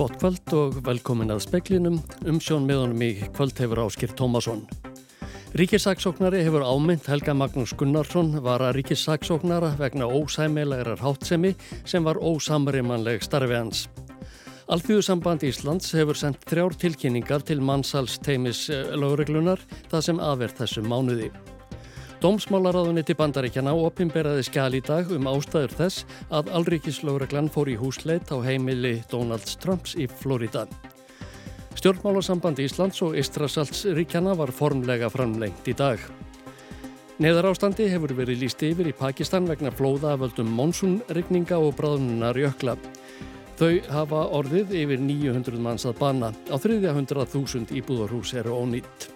Gott kvöld og velkomin að speklinum. Umsjón með honum í kvöld hefur Áskir Tómasson. Ríkisaksóknari hefur ámynd Helga Magnús Gunnarsson var að ríkisaksóknara vegna ósæmilegar hátsemi sem var ósamrimanleg starfi hans. Alþjóðsamband Íslands hefur sendt þrjár tilkynningar til mannsals teimis eh, lögreglunar það sem aðverð þessum mánuði. Dómsmálaráðuniti bandaríkjana opimberaði skjál í dag um ástæður þess að Alríkislögreglan fór í húsleit á heimili Donalds Trumps í Florida. Stjórnmálasamband Íslands og Ístrasaltsríkjana var formlega framlengt í dag. Neðar ástandi hefur verið líst yfir í Pakistan vegna flóða af völdum monsunrykninga og bráðunar jökla. Þau hafa orðið yfir 900 manns að banna. Á 300.000 íbúðarhús eru ónýtt.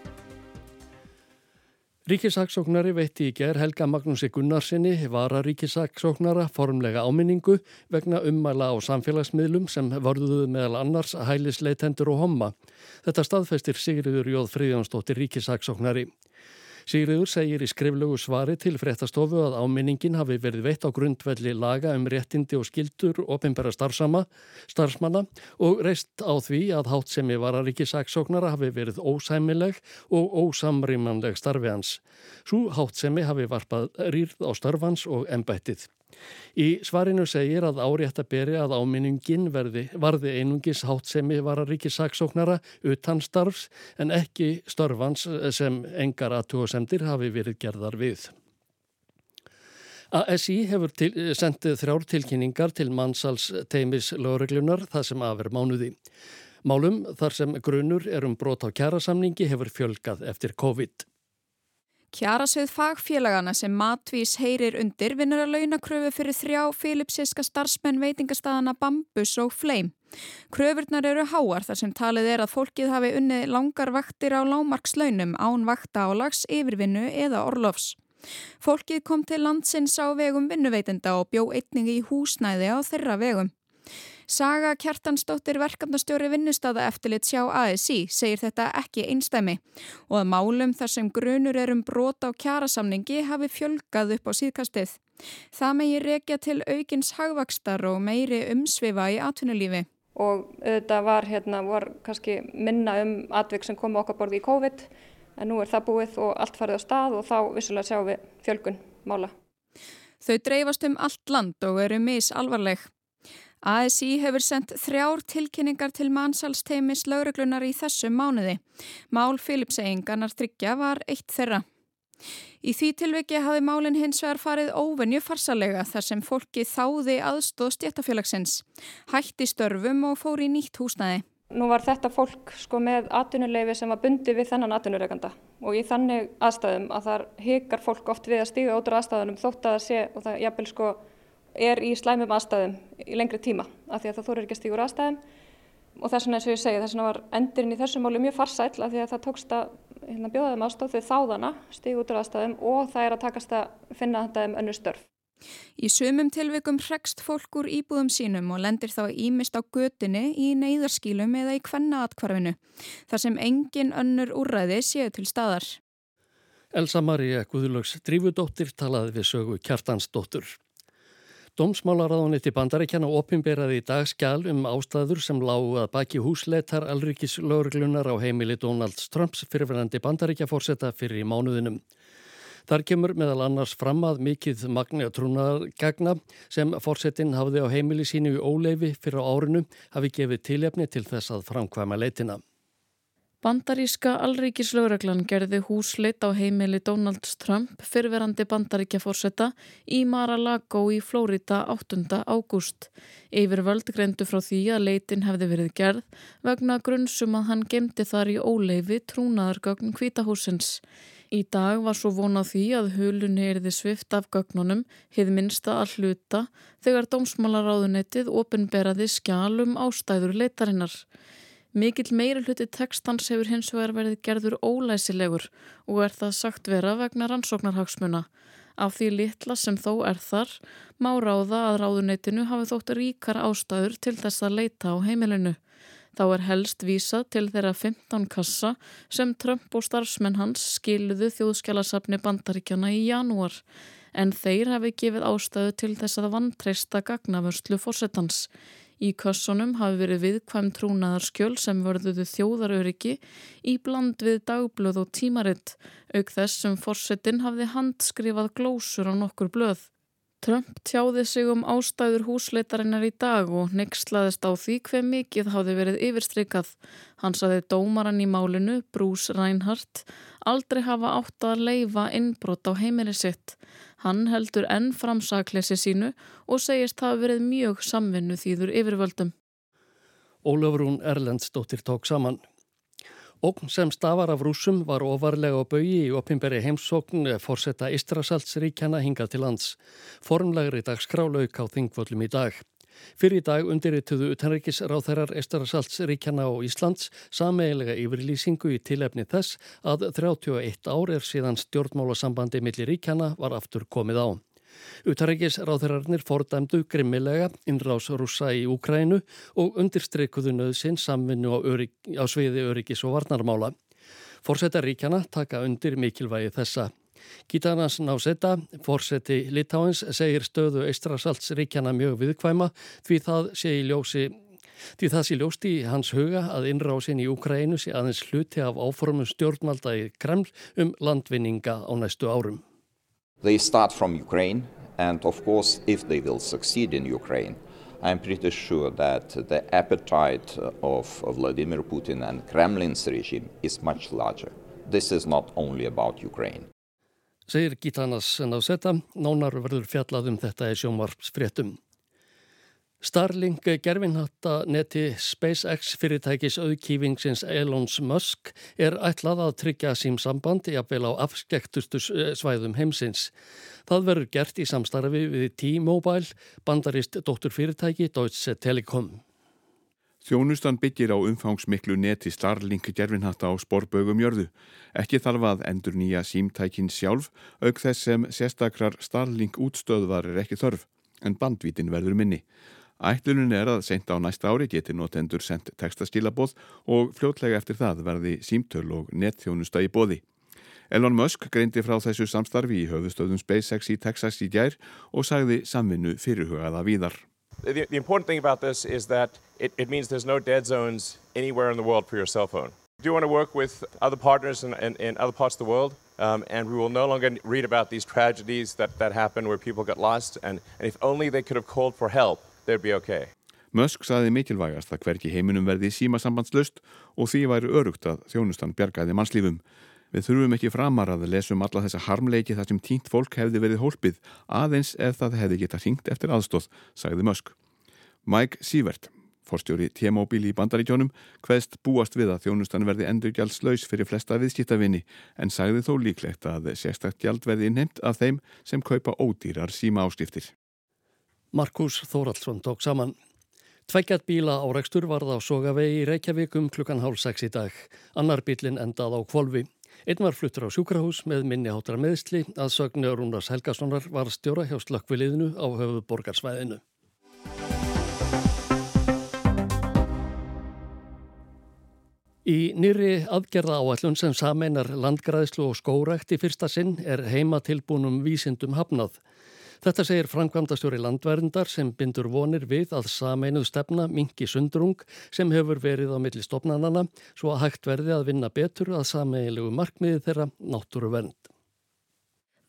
Ríkisaksóknari veitti í ger Helga Magnúsi Gunnarsinni var að ríkisaksóknara formlega áminningu vegna ummæla á samfélagsmiðlum sem varðuðu meðal annars hælisleitendur og homma. Þetta staðfestir Sigriður Jóð Fríðjónsdóttir ríkisaksóknari. Sigriður segir í skriflegu svari til fréttastofu að áminningin hafi verið veitt á grundvelli laga um réttindi og skildur ofinbæra starfsmanna og reist á því að hátt sem ég var að ríkisaksóknara hafi verið ósæmileg og ósamrýmanleg starfi hans. Svo hátt sem ég hafi varpað rýrð á starfans og embættið. Í svarinu segir að árétt að beri að áminningin varði einungis hátsemi var að ríki saksóknara utan starfs en ekki störfans sem engar aðtúasemdir hafi verið gerðar við. ASI hefur til, sendið þrjár tilkynningar til mannsals teimis lögreglunar það sem aðver mánuði. Málum þar sem grunur er um brot á kjærasamningi hefur fjölgað eftir COVID. Kjarasvið fagfélagana sem matvís heyrir undir vinnur að launakröfu fyrir þrjá filipsiska starfsmenn veitingastadana Bambus og Fleim. Kröfurnar eru háar þar sem talið er að fólkið hafi unnið langar vaktir á lámarkslaunum án vakta álags, yfirvinnu eða orlofs. Fólkið kom til landsins á vegum vinnuveitenda og bjó einningi í húsnæði á þeirra vegum. Saga Kjartansdóttir verkefnastjóri vinnustada eftirlit sjá ASI segir þetta ekki einstæmi og að málum þar sem grunur er um brot á kjarasamningi hafi fjölgað upp á síðkastið. Það megi rekja til aukins hagvakstar og meiri umsvifa í atvinnulífi. Og þetta var, hérna, var kannski minna um atvik sem komu okkar borði í COVID en nú er það búið og allt farið á stað og þá vissulega sjáum við fjölgun mála. Þau dreifast um allt land og eru mis alvarleg. ASI hefur sendt þrjár tilkynningar til mannsalsteimis lauruglunar í þessu mánuði. Mál Filipseyingarnar tryggja var eitt þeirra. Í því tilviki hafi málinn hins vegar farið óvenju farsalega þar sem fólki þáði aðstóð stjættafélagsins, hætti störfum og fór í nýtt húsnæði. Nú var þetta fólk sko með atvinnuleifi sem var bundi við þennan atvinnureikanda og í þannig aðstæðum að þar hekar fólk oft við að stíga út á aðstæðunum þótt að það sé og það jafnvel sko er í slæmum aðstæðum í lengri tíma af því að það þóru ekki að stígur aðstæðum og þess vegna eins og ég segi þess vegna var endurinn í þessu máli mjög farsæl af því að það tókst að hérna, bjóða þeim aðstóð þau þáðana, stígu út á aðstæðum og það er að takast að finna þetta um önnu störf. Í sumum tilvikum hregst fólk úr íbúðum sínum og lendir þá ímist á götinni í neyðarskílum eða í kvennaatkvarfinu þar sem engin önnur úrræði séu til staðar. Elsa Maria Guðlöks Drífudóttir talaði við sögu Kjartansdóttur. Dómsmálaráðuniti bandaríkjana opimberaði í dag skjál um ástæður sem lágu að baki húsleitar alrikis lögurglunar á heimili Donalds Trumps fyrirverandi bandaríkjafórseta fyrir í mánuðinum. Þar kemur meðal annars fram að mikið magna trúnagagna sem fórsetin hafði á heimili sínu í óleifi fyrir á árinu hafi gefið tilefni til þess að framkvæma leitina. Bandaríska alríkislaureglan gerði húsleitt á heimili Donald Trump fyrverandi bandaríkjafórsetta í Mar-a-Lago í Flórida 8. ágúst. Yfir völd greindu frá því að leitin hefði verið gerð vegna grunnsum að hann gemdi þar í óleifi trúnaðargögn kvítahúsins. Í dag var svo vonað því að hulunni erði svift af gögnunum, hið minsta að hluta, þegar dómsmálaráðunettið ofinberaði skjálum ástæður leitarinnar. Mikill meiri hluti tekstans hefur hins vegar verið gerður ólæsilegur og er það sagt vera vegna rannsóknarhagsmuna. Af því litla sem þó er þar, má ráða að ráðuneytinu hafi þótt ríkar ástæður til þess að leita á heimilinu. Þá er helst vísað til þeirra 15 kassa sem Trump og starfsmenn hans skiluðu þjóðskjálasafni bandaríkjana í janúar, en þeir hafi gefið ástæðu til þess að vantreista gagnavörslu fórsetans. Í kössunum hafi verið viðkvæm trúnaðarskjöl sem vörðuðu þjóðaröryggi í bland við dagblöð og tímaritt, auk þess sem forsetin hafði handskrifað glósur á nokkur blöð. Trump tjáði sig um ástæður húsleitarinnar í dag og nexlaðist á því hver mikið háði verið yfirstrykað. Hann saði dómaran í málinu, Bruce Reinhardt, aldrei hafa átt að leifa innbrot á heimili sitt. Hann heldur enn framsaklesi sínu og segist hafa verið mjög samvinnu þýður yfirvöldum. Ólafrún Erlendsdóttir tók saman. Ógn sem stafar af rúsum var ofarlega á baui í oppimberi heimsókn fórsetta Ístrasaltsríkjana hingað til lands. Formlegri dagskrálauk á þingvöldum í dag. Fyrir í dag undirrituðu utanreikisráþærar Ístrasaltsríkjana og Íslands sameigilega yfirlýsingu í tilefni þess að 31 ár er síðan stjórnmálasambandi millir ríkjana var aftur komið á. Utarækis ráðherrarnir fordæmdu grimmilega innrás rúsa í Úkrænu og undirstreikuðu nöðsinn samvinnu á, á sviði öryggis og varnarmála. Fórsetaríkjana taka undir mikilvægi þessa. Gítanas Násetta, fórseti Litáins, segir stöðu Eistrasaltsríkjana mjög viðkvæma því það sé í ljósi Því það sé ljóst í hans huga að innrásin í Úkrænu sé aðeins hluti af áformum stjórnmalda í Kreml um landvinninga á næstu árum. They start from Ukraine, and of course, if they will succeed in Ukraine, I'm pretty sure that the appetite of Vladimir Putin and Kremlin's regime is much larger. This is not only about Ukraine. Segir Gitanas Náseta, nánar verður fjallað um þetta í sjónvarpsfréttum. Starlink gerfinhatta neti SpaceX fyrirtækis auðkýfingsins Elons Musk er ætlað að tryggja sím samband jafnvel á afskektustu svæðum heimsins. Það verður gert í samstarfi við T-Mobile, bandarist dótturfyrirtæki Deutsche Telekom. Þjónustan byggir á umfangsmiklu neti Starlink gerfinhatta á sporbögum jörðu. Ekki þarf að endur nýja símtækin sjálf, auk þess sem sérstakrar Starlink útstöðvar er ekki þörf, en bandvítin verður minni. Ætlunin er að sent á næsta ári geti notendur sendt textaskilabóð og fljótlega eftir það verði símtöl og netþjónusta í bóði. Elon Musk greindi frá þessu samstarfi í höfustöðum SpaceX í Texas í gær og sagði samvinnu fyrirhugaða víðar. The, the important thing about this is that it, it means there's no dead zones anywhere in the world for your cell phone. Do you want to work with other partners in, in, in other parts of the world? Um, and we will no longer read about these tragedies that, that happen where people get lost. And, and if only they could have called for help. They'd be okay. Musk saði mikilvægast að hverki heiminum verði símasambandslust og því væri örugt að þjónustan bjargaði mannslífum. Við þurfum ekki framar að lesum alla þessa harmleiki þar sem tínt fólk hefði verið hólpið aðeins ef það hefði geta hringt eftir aðstóð, sagði Musk. Mike Sievert, forstjóri T-Mobile í bandaríkjónum, hveðst búast við að þjónustan verði endurgjaldslaus fyrir flesta viðskiptavinni en sagði þó líklegt að sérstakt gjald verði innheimt af þeim sem kaupa ódýrar síma áskriftir. Markus Þóraldsson tók saman. Tveggjart bíla áreikstur varð á Sogavegi í Reykjavík um klukkan hálf sex í dag. Annar bílinn endað á kvolvi. Einn var fluttur á sjúkrahús með minni hátra meðsli að sögnu Rúnars Helgasonar var stjóra hjá slökkviliðinu á höfu borgarsvæðinu. Í nýri aðgerða áallun sem sameinar landgræðslu og skórækt í fyrsta sinn er heima tilbúnum vísindum hafnað. Þetta segir framkvæmdastjóri landverndar sem bindur vonir við að sameinuð stefna mingi sundrung sem hefur verið á milli stopnanana svo að hægt verði að vinna betur að sameigilegu markmiði þeirra náttúru vernd.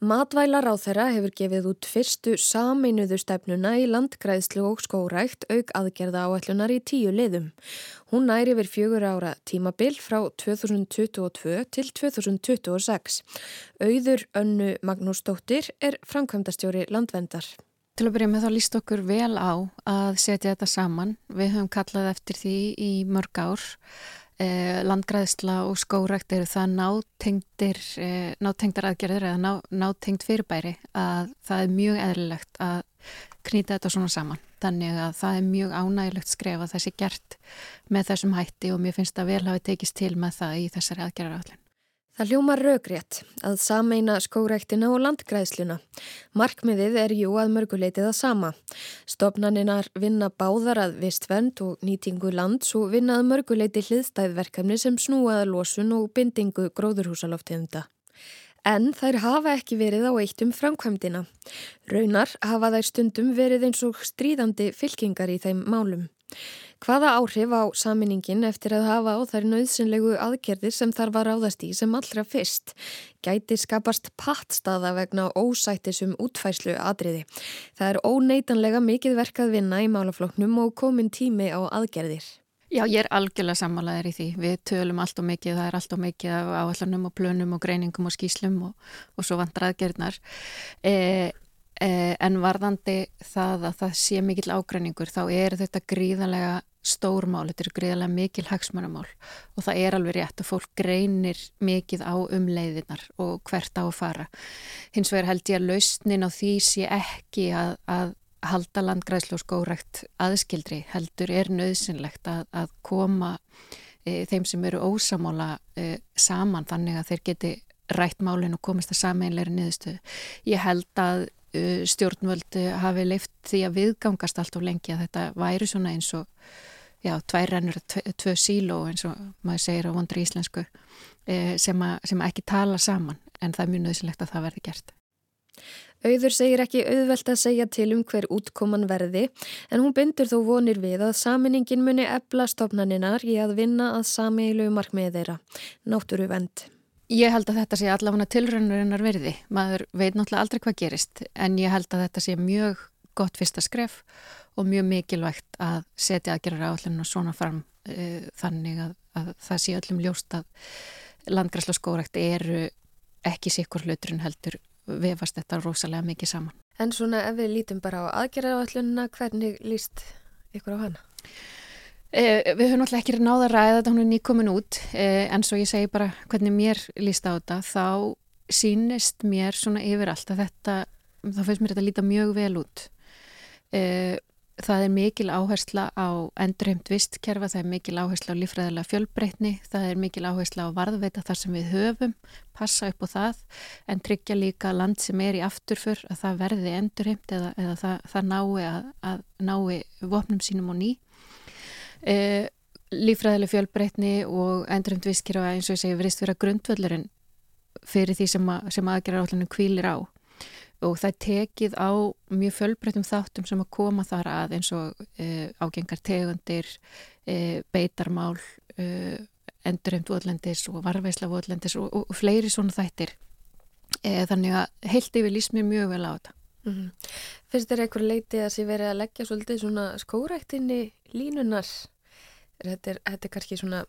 Matvælar á þeirra hefur gefið út fyrstu saminuðu stefnuna í landgræðslu og skórækt auk aðgerða áallunar í tíu liðum. Hún næri yfir fjögur ára tímabil frá 2022 til 2026. Auður Önnu Magnúsdóttir er framkvæmdastjóri landvendar. Til að byrja með þá líst okkur vel á að setja þetta saman. Við höfum kallað eftir því í mörg ár eh, landgræðsla og skórækt eru það nátengdir eh, nátengdar aðgerðir eða ná, nátengt fyrirbæri að það er mjög eðlilegt að knýta þetta svona saman. Þannig að það er mjög ánægilegt skref að það sé gert með þessum hætti og mér finnst að vel hafi tekist til með það í þessari aðgerðaraflin Það hljómar raugrétt að sameina skórektina og landgræðsluna. Markmiðið er jú að mörguleitið að sama. Stopnaninar vinna báðar að vistvernd og nýtingu lands og vinnað mörguleiti hliðstæðverkefni sem snúaða losun og bindingu gróðurhúsaloftegunda. En þær hafa ekki verið á eitt um framkvæmdina. Raunar hafa þær stundum verið eins og stríðandi fylkingar í þeim málum. Hvaða áhrif á saminingin eftir að hafa á þær nöðsynlegu aðgerðir sem þar var áðast í sem allra fyrst gæti skapast pattstaða vegna ósættisum útfæslu atriði. Það er óneitanlega mikið verkað vinna í málafloknum og komin tími á aðgerðir. Já, ég er algjörlega sammálaður í því. Við tölum allt og mikið, það er allt og mikið af áallanum og plönum og greiningum og skýslum og, og svo vantar aðgerðnar. E, e, en varðandi það að það sé mikil ágreiningur, þá er þetta gríðarlega stórmál, þetta er gríðarlega mikil hagsmannamál og það er alveg rétt að fólk greinir mikið á umleiðinar og hvert á að fara. Hins vegar held ég að lausnin á því sé ekki að, að halda landgræðslu og skórækt aðskildri heldur er nöðsynlegt að, að koma e, þeim sem eru ósamála e, saman þannig að þeir geti rætt málinn og komist að sameinleiri niðurstöðu. Ég held að e, stjórnvöldu hafi leift því að viðgangast allt of lengi að þetta væri svona eins og já, tvær rennur, tvö síló eins og maður segir á vondri íslensku e, sem, a, sem ekki tala saman en það er mjög nöðsynlegt að það verði gert. Auður segir ekki auðvelt að segja til um hver útkoman verði en hún bindur þó vonir við að saminningin muni ebla stofnaninar í að vinna að sameilu markmiði þeirra. Náttúru vend. Ég held að þetta sé allavega tilraunarinnar verði. Maður veit náttúrulega aldrei hvað gerist en ég held að þetta sé mjög gott fyrsta skref og mjög mikilvægt að setja aðgerra áallinu svona fram uh, þannig að, að það sé öllum ljóst að landgræsla skórækt eru ekki sikkur hluturinn heldur vefast þetta rosalega mikið saman. En svona ef við lítum bara á aðgerðarvallununa, hvernig líst ykkur á hana? Eh, við höfum alltaf ekki náða að ræða þetta, hún er nýkomin út, eh, en svo ég segi bara hvernig mér líst á þetta, þá sínist mér svona yfir allt að þetta, þá finnst mér þetta líta mjög vel út. Eh, Það er mikil áhersla á endurheimt vistkerfa, það er mikil áhersla á lífræðilega fjölbreytni, það er mikil áhersla á varðveita þar sem við höfum, passa upp á það, en tryggja líka land sem er í afturför að það verði endurheimt eða, eða það, það nái að, að nái vopnum sínum og ný. E, lífræðilega fjölbreytni og endurheimt vistkerfa eins og ég segi verist vera grundvöldurinn fyrir því sem, að, sem aðgerra allir kvílir á og það tekið á mjög fölbreytum þáttum sem að koma þar að eins og e, ágengar tegundir, e, beitarmál, e, endurheimt vöðlendis og varveisla vöðlendis og, og, og fleiri svona þættir. Þannig að heilt yfir lýst mér mjög vel á þetta. Mm -hmm. Fyrst er einhver leiti að sé verið að leggja svolítið svona skóræktinni línunar? Þetta er, þetta er kannski svona,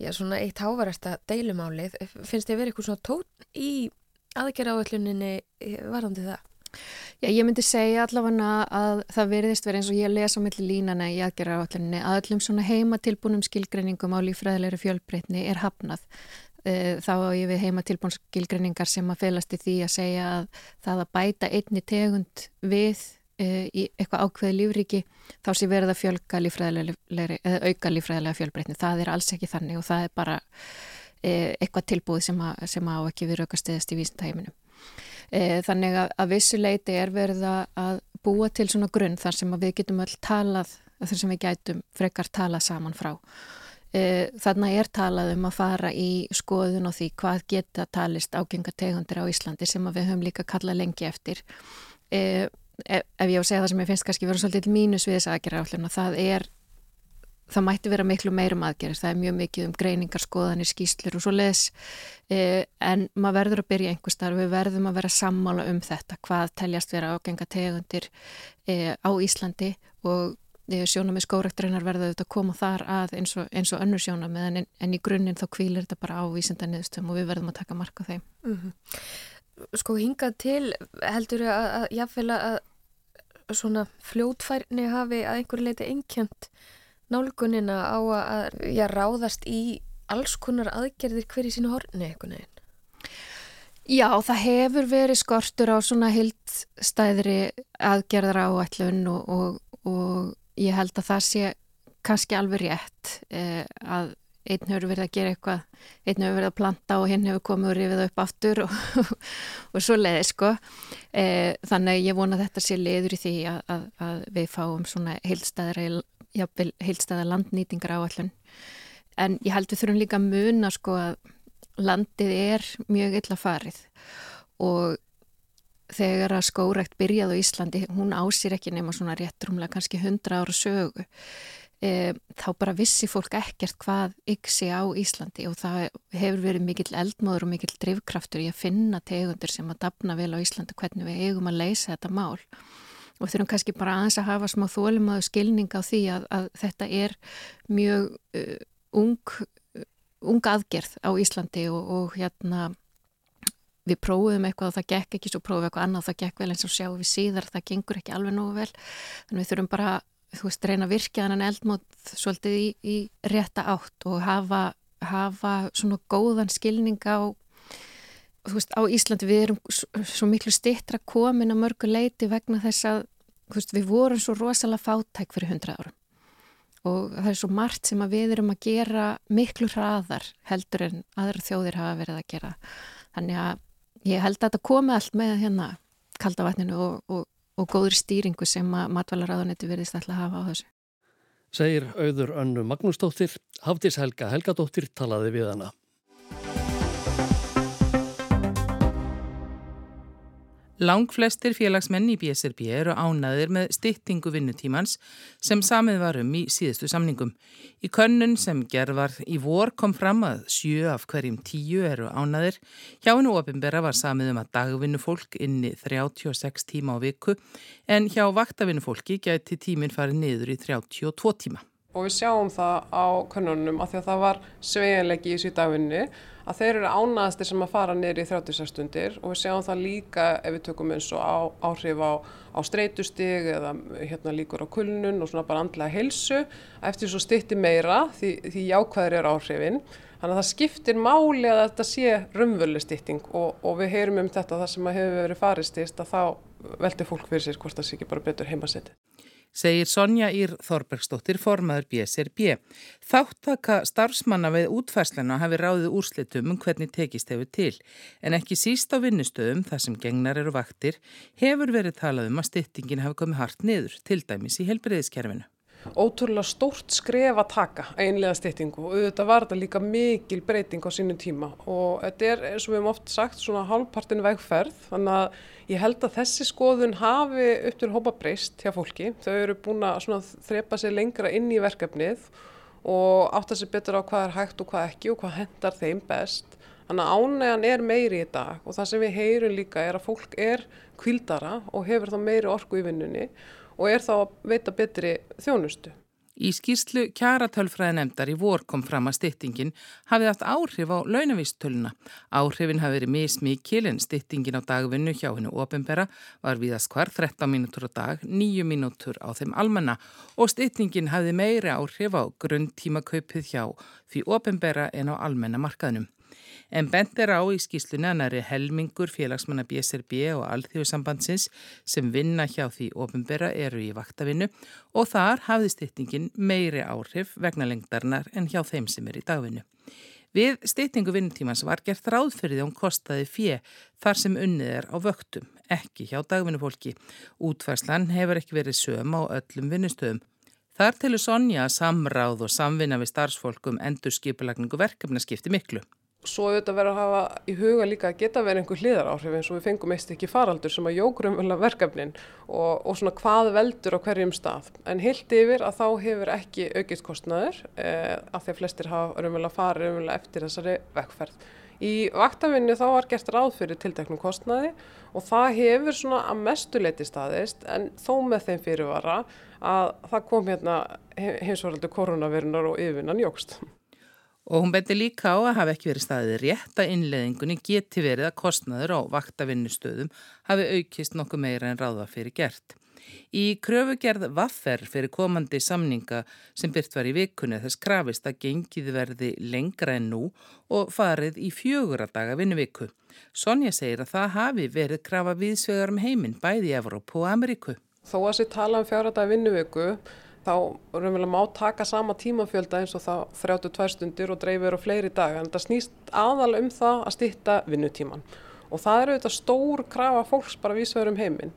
já, svona eitt hávarasta deilumálið. Finnst þið verið eitthvað svona tón í aðgerra áalluninni varðandi það? Já, ég myndi segja allavega að það veriðist verið eins og ég lesa mellir línana í aðgerra áalluninni að öllum svona heimatilbúnum skilgreiningum á lífræðilegri fjölbreytni er hafnað. E, þá á ég við heimatilbúnum skilgreiningar sem að felast í því að segja að það að bæta einni tegund við e, í eitthvað ákveði lífriki þá sé verið að fjölga lífræðilegri eða auka lífræðilega fjölbreytni. Það er alls ekki þannig og það er bara E, eitthvað tilbúið sem, að, sem á ekki við raukasteyðast í vísintæminum. E, þannig að, að vissuleiti er verið að búa til svona grunn þar sem við getum öll talað, þar sem við gætum frekar talað saman frá. E, þannig er talað um að fara í skoðun og því hvað geta talist ágengar tegundir á Íslandi sem við höfum líka kallað lengi eftir. Ef ég á að segja það sem ég finnst kannski verið svolítið mínus við þess aðgerra það er það mætti vera miklu meirum aðgerðis, það er mjög mikið um greiningar, skoðanir, skýslur og svo leðis eh, en maður verður að byrja einhver starf, við verðum að vera sammála um þetta, hvað teljast vera ágenga tegundir eh, á Íslandi og eh, sjónamið skórektreinar verða auðvitað að koma þar að eins og, eins og önnur sjónamið en, en í grunninn þá kvílir þetta bara á vísendaniðstum og við verðum að taka marka þeim. Mm -hmm. Sko hingað til heldur að, að jáfnveil að svona fljótfærni hafi að einhverju leiti einkjönd nálgunina á að já, ráðast í alls konar aðgerðir hverju sínu horni eitthvað neginn? Já, það hefur verið skortur á svona hildstæðri aðgerðar áætlun og, og, og ég held að það sé kannski alveg rétt eh, að einn hefur verið að gera eitthvað, einn hefur verið að planta og hinn hefur komið og rifið upp aftur og, og svo leiði sko. E, þannig ég vona að þetta sé leiður í því að, að, að við fáum svona heilstæðra jafnvel heilstæða landnýtingar áallun en ég held við þurfum líka að muna sko að landið er mjög illa farið og þegar að skórekt byrjaði á Íslandi, hún ásýr ekki nema svona réttrumlega kannski 100 ára sögu. E, þá bara vissi fólk ekkert hvað yksi á Íslandi og það hefur verið mikill eldmóður og mikill drivkraftur í að finna tegundir sem að dapna vel á Íslandi hvernig við eigum að leysa þetta mál. Og þurfum kannski bara aðeins að hafa smá þólimaðu skilning á því að, að þetta er mjög uh, ung, ung aðgerð á Íslandi og, og hérna við prófum eitthvað og það gekk ekki svo prófum við eitthvað annað og það gekk vel eins og sjáum við síðar það gengur ekki alveg nógu vel. Þannig við þurfum bara, þú veist, reyna að virkja þannig eldmót svolítið í, í rétta átt og hafa, hafa svona góðan skilning á þú veist, á Íslandi. Við erum svo miklu stittra komin að mörgu leiti vegna þess að veist, við vorum svo rosalega fátæk fyrir hundra árum. Og það er svo margt sem við erum að gera miklu hraðar heldur en aðra þjóðir hafa verið að gera. Þannig að ég held að þetta komi allt með hérna kaldavatninu og, og, og góður stýringu sem matvælaráðanetti verðist alltaf að hafa á þessu. Segir auður önnu Magnúsdóttir, Hafdís Helga Helgadóttir talaði við hana. Langflestir félagsmenn í BSRB eru ánaðir með styttingu vinnutímans sem samið var um í síðustu samningum. Í könnun sem gerð í vor kom fram að sjö af hverjum tíu eru ánaðir. Hjá hennu ofinbera var samið um að dagvinnufólk inni 36 tíma á viku en hjá vaktavinnufólki gæti tíminn farið niður í 32 tíma. Og við sjáum það á könnunum að því að það var sveiginlegi í síðan dagvinni að þeir eru ánaðastir sem að fara neyri í 36 stundir. Og við sjáum það líka ef við tökum eins og á, áhrif á, á streytustig eða hérna líkur á kulnun og svona bara andlega helsu eftir svo stytti meira því, því jákvæður er áhrifin. Þannig að það skiptir máli að þetta sé rumvölu stytting. Og, og við heyrum um þetta það sem að hefur verið faristist að þá veldi fólk fyrir sér hvort það sé ekki bara betur heimasetti segir Sonja Ír Þorbergsdóttir formaður BSRB. Þáttaka starfsmanna við útfærsluna hafi ráðið úrslitum um hvernig tekist hefur til, en ekki síst á vinnustöðum þar sem gengnar eru vaktir hefur verið talað um að styttingin hafi komið hart niður, til dæmis í helbreyðiskerfinu ótrúlega stórt skref að taka einlega styttingu og auðvitað var þetta líka mikil breyting á sínum tíma og þetta er eins og við hefum oft sagt svona hálfpartin vegferð þannig að ég held að þessi skoðun hafi upp til hópa breyst hjá fólki. Þau eru búin að þrepa sér lengra inn í verkefnið og átta sér betur á hvað er hægt og hvað ekki og hvað hendar þeim best. Þannig að ánægan er meiri í dag og það sem við heyrum líka er að fólk er kvildara og hefur þá meiri orku í vinnunni og er þá að veita betri þjónustu. Í skýrslu kjaratölfræði nefndar í vor kom fram að styttingin hafið haft áhrif á launavístöluna. Áhrifin hafi verið mismikil en styttingin á dagvinnu hjá hennu ofinbera var viðast hvar 13 mínútur á dag, 9 mínútur á þeim almanna og styttingin hafi meiri áhrif á grunntímakaupið hjá því ofinbera en á almenna markaðnum en bent er á í skýsluna næri helmingur félagsmanna BSRB og Alþjóðsambandsins sem vinna hjá því ofinbera eru í vaktavinnu og þar hafði styttingin meiri áhrif vegna lengdarnar en hjá þeim sem er í dagvinnu. Við styttingu vinnutímans var gert ráðferðið án kostaði fjö þar sem unnið er á vöktum, ekki hjá dagvinnufólki. Útfærslan hefur ekki verið söm á öllum vinnustöðum. Þar telur Sonja samráð og samvinna við starfsfólkum endur skipulagningu verkefna skipti miklu. Svo auðvitað verður að hafa í huga líka að geta verið einhver hliðar áhrif eins og við fengum eitt ekki faraldur sem að jógrum verkefnin og, og svona hvað veldur á hverjum stað. En heilt yfir að þá hefur ekki aukist kostnaður eh, af því að flestir hafa raunverulega farið raunverulega eftir þessari vekkferð. Í vaktavinnu þá var gert ráð fyrir tilteknum kostnaði og það hefur svona að mestuleiti staðist en þó með þeim fyrirvara að það kom hérna heimsvaraldu koronavirunar og yfirvinnan jógst. Og hún beti líka á að hafa ekki verið staðið rétt að innleðingunni geti verið að kostnaður á vaktavinnustöðum hafi aukist nokkuð meira en ráða fyrir gert. Í kröfugerð vaffer fyrir komandi samninga sem byrt var í vikunni þess krafist að gengið verði lengra en nú og farið í fjögur að daga vinnuviku. Sonja segir að það hafi verið krafa viðsvegar um heiminn bæði í Evrópu og Ameríku. Þó að sér tala um fjögur að daga vinnuviku þá raunverulega má taka sama tímafjölda eins og það 32 stundir og dreifir á fleiri daga en það snýst aðal um það að stýtta vinnutíman og það eru þetta stór krafa fólks bara vísvegur um heiminn.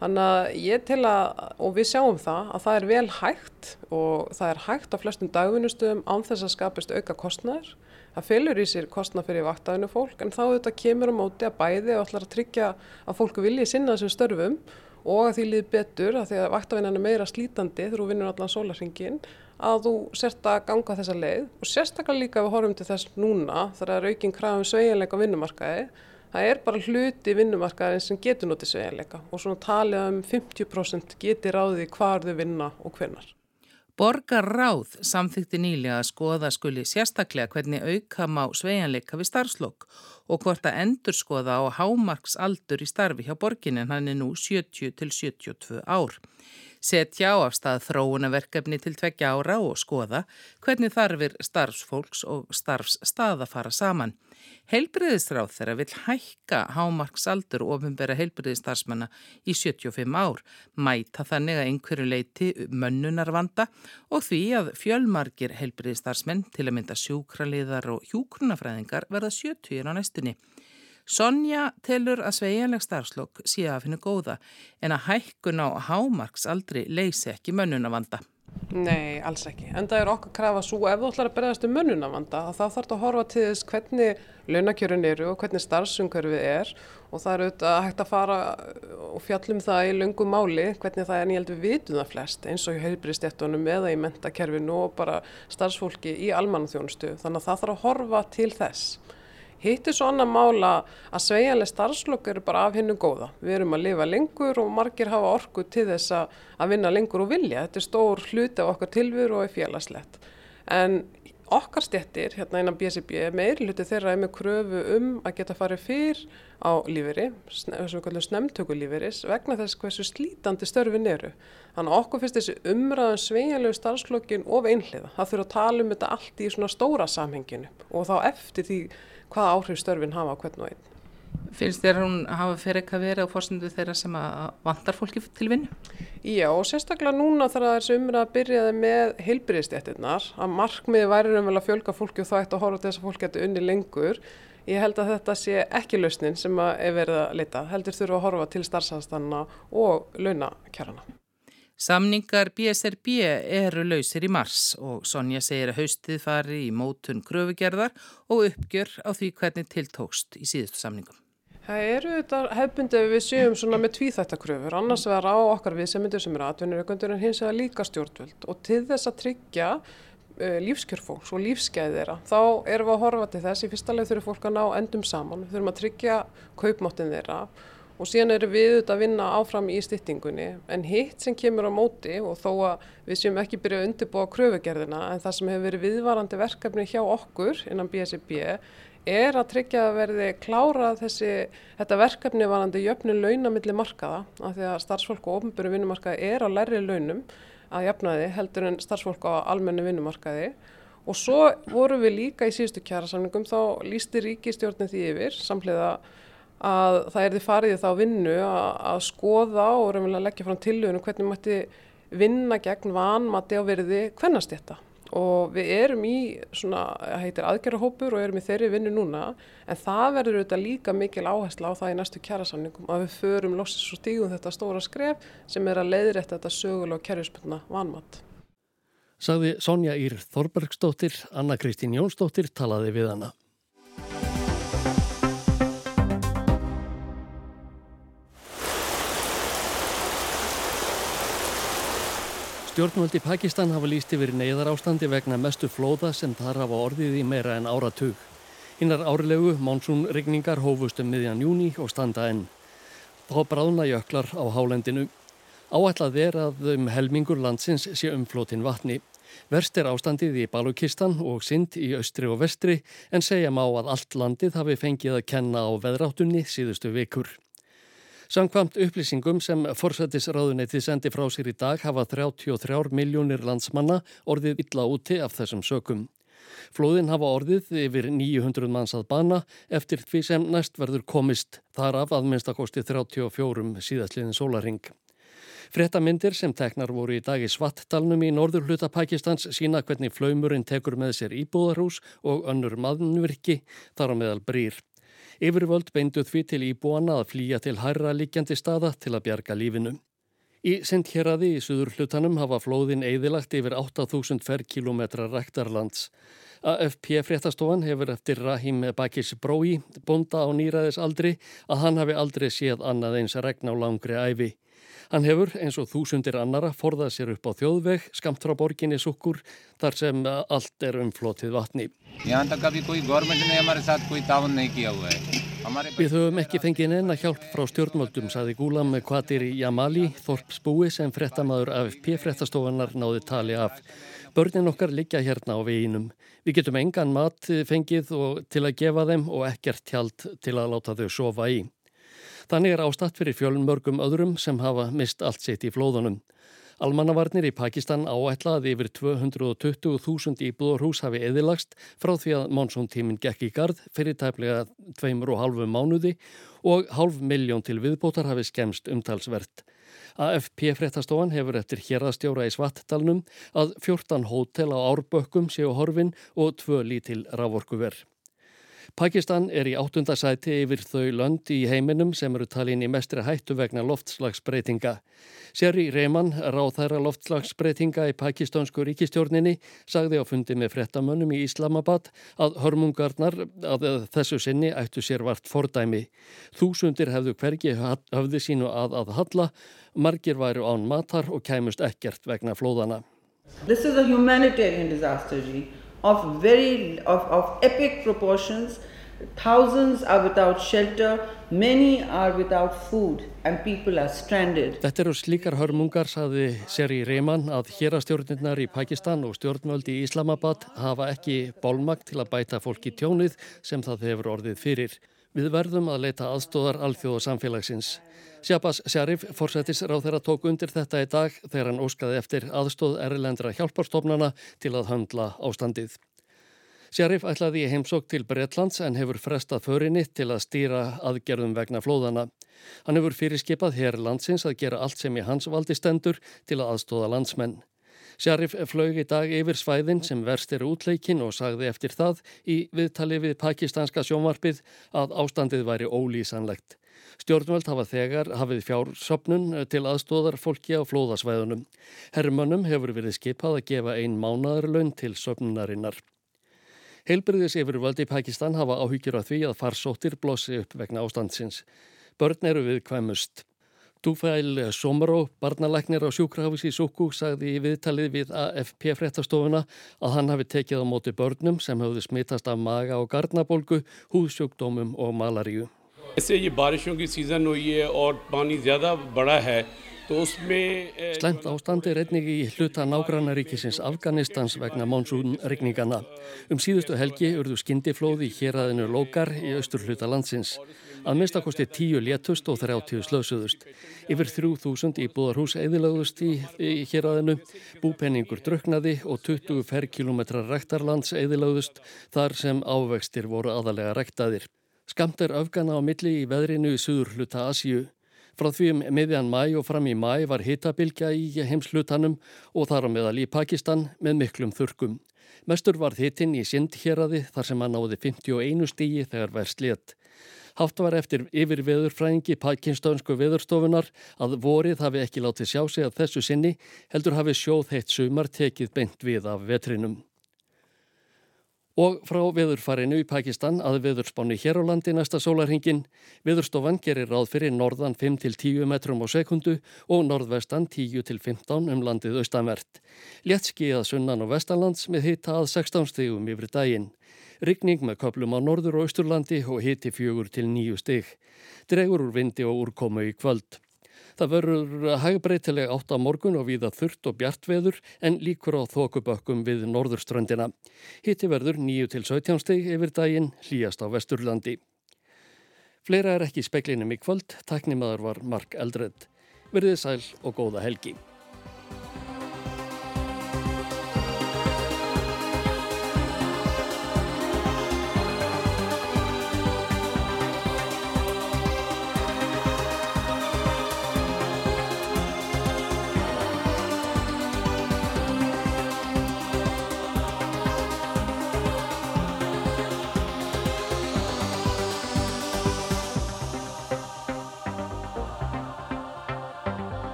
Þannig að ég til að, og við sjáum það að það er vel hægt og það er hægt á flestum dagvinnustöðum án þess að skapist auka kostnæður Það fylgur í sér kostna fyrir vaktæðinu fólk en þá þetta kemur á móti að bæði og ætlar að tryggja að fólku vilji sinna þessum störfum og að því líði betur að því að vaktæðinan er meira slítandi þegar þú vinnur allan sólarsingin að þú sért að ganga þessa leið og sérstaklega líka við horfum til þess núna þar að raukinn krafum sveigjanleika vinnumarkaði það er bara hluti vinnumarkaðin sem getur notið sveigjanleika og svona talið um 50% getur ráðið hvar þau vinna og hvernar. Borgarráð samþykti nýlega að skoða skuli sérstaklega hvernig auka má sveianleika við starfslokk og hvort að endur skoða á hámarksaldur í starfi hjá borginin hann er nú 70 til 72 ár setja á afstað þróunaverkefni til tveggja ára og skoða hvernig þarfir starfsfólks og starfsstaða fara saman. Heilbriðisráð þeirra vil hækka hámarksaldur og ofinbera heilbriðistarsmanna í 75 ár, mæta þannig að einhverju leiti mönnunarvanda og því að fjölmargir heilbriðistarsmenn til að mynda sjúkraliðar og hjúkrunafræðingar verða 70 á næstunni. Sonja telur að sveiginleg starfslokk sé að finna góða en að hækkun á hámarks aldrei leysi ekki mönnunavanda. Nei, alls ekki. En það er okkar krafa svo ef þú ætlar að berðast um mönnunavanda þá þarf þetta að horfa til þess hvernig launakjörun eru og hvernig starfsumkörfið er og það er auðvitað hægt að fara og fjallum það í lungum máli hvernig það er en ég held við vitum það flest eins og í heilbríðstéttunum eða í mentakerfinu og bara starfsfólki í almannaþjónustu þannig að það þarf að horfa til þess. Hitt er svo annar mála að sveigjanlega starfslokk eru bara af hennu góða. Við erum að lifa lengur og margir hafa orku til þess að vinna lengur og vilja. Þetta er stór hluti af okkar tilvöru og er félagslegt. En okkar stjettir, hérna innan BSB, meiri hluti þeirra er með kröfu um að geta farið fyrr á líferi, þessum við kallum snemtökulíferis, vegna þess hversu slítandi störfin eru. Þannig að okkur finnst þessi umræðan sveigjanlegu starfslokkin of einhliða. Það þurfa að tala um þetta allt í svona stóra samhenginu og þá eftir því hvaða áhrif störfin hafa á hvern og einn. Finnst þér að hún hafa fyrir eitthvað verið á fórstundu þeirra sem vantar fólki til vinnu? Já og sérstaklega núna þarf þessi umræða að byrjaði með heilbyrjastjættirnar að markmiði væri um vel að fjölga fólki og það ætti að horfa til þess að fólki ætti unni lengur. Ég held að þetta sé ekki lausnin sem er verið að leita. Heldur þurfa að horfa til starfsastanna og launakjærana. Samningar BSRB eru lausir í mars og Sonja segir að haustið fari í mótun kröfugerðar og uppgjör á því hvernig tiltókst í síðustu samningum. Það eru þetta hefbundið við séum svona með tvíþættakröfur, annars verður á okkar viðsemindur sem eru atvinnurökundur en hins vegar líka stjórnvöld. Og til þess að tryggja uh, lífskjörfólks og lífsgæði þeirra þá erum við að horfa til þess. Í fyrsta leið þurfum fólk að ná endum saman, þurfum að tryggja kaupmáttin þeirra og síðan eru við auðvitað að vinna áfram í styttingunni. En hitt sem kemur á móti og þó að við séum ekki byrja að undirbúa kröfugerðina en það sem hefur verið viðvarandi verkefni hjá okkur innan BSIB er að tryggja að verði klárað þessi, þetta verkefni varandi jöfnu launamilli markaða. Af því að starfsfólk og ofnbjörnu vinnumarkaði er á lærri launum að jafnaði heldur en starfsfólk á almennu vinnumarkaði. Og svo voru við líka í síðustu kjærasamningum þá lísti ríkistjórnin því yfir samhliða að það er því farið þá vinnu að, að skoða og raunverulega leggja fram tilhuginu hvernig mætti vinna gegn vanmati á verði hvernastjetta og við erum í svona, það heitir aðgerrahópur og erum í þeirri vinnu núna en það verður auðvitað líka mikil áhersla á það í næstu kjærasamningum að við förum lossis og stígum þetta stóra skref sem er að leiðrætta þetta sögulega kjærjuspunna vanmat. Sagði Sonja Ír Þorbergsdóttir, Anna Kristín Jónsdóttir talaði við hana. Stjórnvöldi Pakistan hafa líst yfir neyðar ástandi vegna mestu flóða sem þar hafa orðið í meira en áratug. Hinnar árlegu mánsunregningar hófust um miðjan júni og standa enn. Þá bráðna jöklar á hálendinu. Áætlað er að um helmingur landsins sé umflótin vatni. Verst er ástandið í Balukistan og Sind í austri og vestri en segja má að allt landið hafi fengið að kenna á veðráttunni síðustu vikur. Samkvamt upplýsingum sem forsættisráðuneytið sendi frá sér í dag hafa 33 miljónir landsmanna orðið illa úti af þessum sökum. Flóðin hafa orðið yfir 900 manns að bana eftir því sem næst verður komist þar af að minnstakosti 34 síðastliðin sólaring. Frettamindir sem teknar voru í dag í Svartdalnum í norður hluta Pakistans sína hvernig flaumurinn tekur með sér íbúðarhús og önnur maðunvirki þar á meðal brýr. Yfirvöld beinduð því til íbúana að flýja til hærra líkjandi staða til að bjarga lífinu. Í Sindhjeraði í suður hlutanum hafa flóðin eðilagt yfir 8000 ferrkilometra rektarlands. AFP fréttastofan hefur eftir Rahim Bakis Brói, bonda á nýraðis aldri, að hann hafi aldrei séð annað eins regn á langri æfi. Hann hefur, eins og þúsundir annara, forðað sér upp á þjóðveg, skamt frá borginni Sukkur, þar sem allt er umflotið vatni. Við höfum ekki fengið neina hjálp frá stjórnmöldum, saði Gúlam Kvatir í Jamali, Þorpsbúi sem frettamæður AFP frettastofanar náði tali af. Börnin okkar liggja hérna á veginum. Við getum engan mat fengið til að gefa þeim og ekkert hjald til að láta þau sofa í. Þannig er ástatt fyrir fjölmörgum öðrum sem hafa mist allt sitt í flóðunum. Almannavarnir í Pakistan áætlaði yfir 220.000 íbúðarhús hafi eðilagst frá því að monsóntíminn gekk í gard fyrir tæplega 2,5 mánuði og halv miljón til viðbótar hafi skemst umtalsvert. AFP fréttastofan hefur eftir hérastjóra í Svartdalnum að 14 hótel á árbökkum séu horfin og tvö lítil raforkuverð. Pakistan er í áttundasæti yfir þau lönd í heiminum sem eru talin í mestri hættu vegna loftslagsbreytinga. Seri Reyman, ráð þæra loftslagsbreytinga í pakistansku ríkistjórninni, sagði á fundi með frettamönnum í Islamabad að hörmungarnar að þessu sinni ættu sér vart fordæmi. Þúsundir hefðu hvergi höfði sínu að að halla, margir væru án matar og kæmust ekkert vegna flóðana. This is a humanitarian disaster, G of very of, of epic proportions. Þetta eru slíkar hörmungar, saði Seri Reyman, að hérastjórnirnar í Pakistan og stjórnvöldi í Islamabad hafa ekki bólmagt til að bæta fólki tjónið sem það hefur orðið fyrir. Við verðum að leita aðstóðar alþjóð samfélagsins. Sjábas Sjarif, forsættis ráð þeirra tók undir þetta í dag þegar hann óskaði eftir aðstóð erlendra hjálparstofnana til að handla ástandið. Sjarif ætlaði í heimsók til Breitlands en hefur frestað förinni til að stýra aðgerðum vegna flóðana. Hann hefur fyrirskipað hér landsins að gera allt sem í hans valdi stendur til að aðstóða landsmenn. Sjarif flög í dag yfir svæðin sem verst eru útleikin og sagði eftir það í viðtali við pakistanska sjónvarpið að ástandið væri ólýsanlegt. Stjórnvöld hafa þegar hafið fjársöpnun til aðstóðar fólki á flóðasvæðunum. Herrmönnum hefur verið skipað að gefa ein mánadarlaun til söpnunarinnar. Heilbriðis yfirvöldi í Pakistan hafa áhyggjur af því að farsóttir blossi upp vegna ástandsins. Börn eru við kvæmust. Dúfæl Somaró, barnalæknir á sjúkrahafis í Súkú, sagði í viðtalið við AFP-frettastofuna að hann hafi tekið á móti börnum sem hafði smittast af maga og gardnabólgu, húðsjúkdómum og malaríu. Þessi barðsjóngi síðan og ég og báni zjada bada hei. Slemt ástandi er einnig í hluta nágrannaríkisins Afganistans vegna mánsúnregningana. Um síðustu helgi urðu skindiflóði í héræðinu Lókar í austur hluta landsins. Að minnstakosti tíu létust og þrjáttíu slösuðust. Yfir þrjú þúsund íbúðarhús eðilagðust í, í héræðinu, búpenningur druknaði og 20 ferrkilometra rektarlands eðilagðust þar sem ávextir voru aðalega rektaðir. Skamt er öfgana á milli í veðrinu í suður hluta Asíu. Frá því um miðjan mæ og fram í mæ var hitabilgja í heimslutanum og þar á meðal í Pakistan með miklum þurkum. Mestur var hitin í Sindhjeraði þar sem hann náði 51 stígi þegar verst létt. Hátt var eftir yfir veðurfræðingi pakinstönsku veðurstofunar að vorið hafi ekki látið sjá sig að þessu sinni heldur hafi sjóð heitt sumar tekið beint við af vetrinum. Og frá veðurfarinu í Pakistan að veðurspánu hér á landi næsta sólarhingin. Veðurstofan gerir ráð fyrir norðan 5-10 metrum á sekundu og norðvestan 10-15 um landið austanvert. Léttski að sunnan og vestanlands með hita að 16 stegum yfir daginn. Ryggning með köplum á norður og austurlandi og hiti fjögur til nýju steg. Dregur úr vindi og úrkomu í kvöld. Það verður hægbreytileg átt á morgun og viða þurft og bjartveður en líkur á þokubökkum við norðurströndina. Hitti verður 9-17 steg yfir daginn hlýjast á vesturlandi. Fleira er ekki speklinum í kvöld, taknimaður var Mark Eldred. Verðið sæl og góða helgi.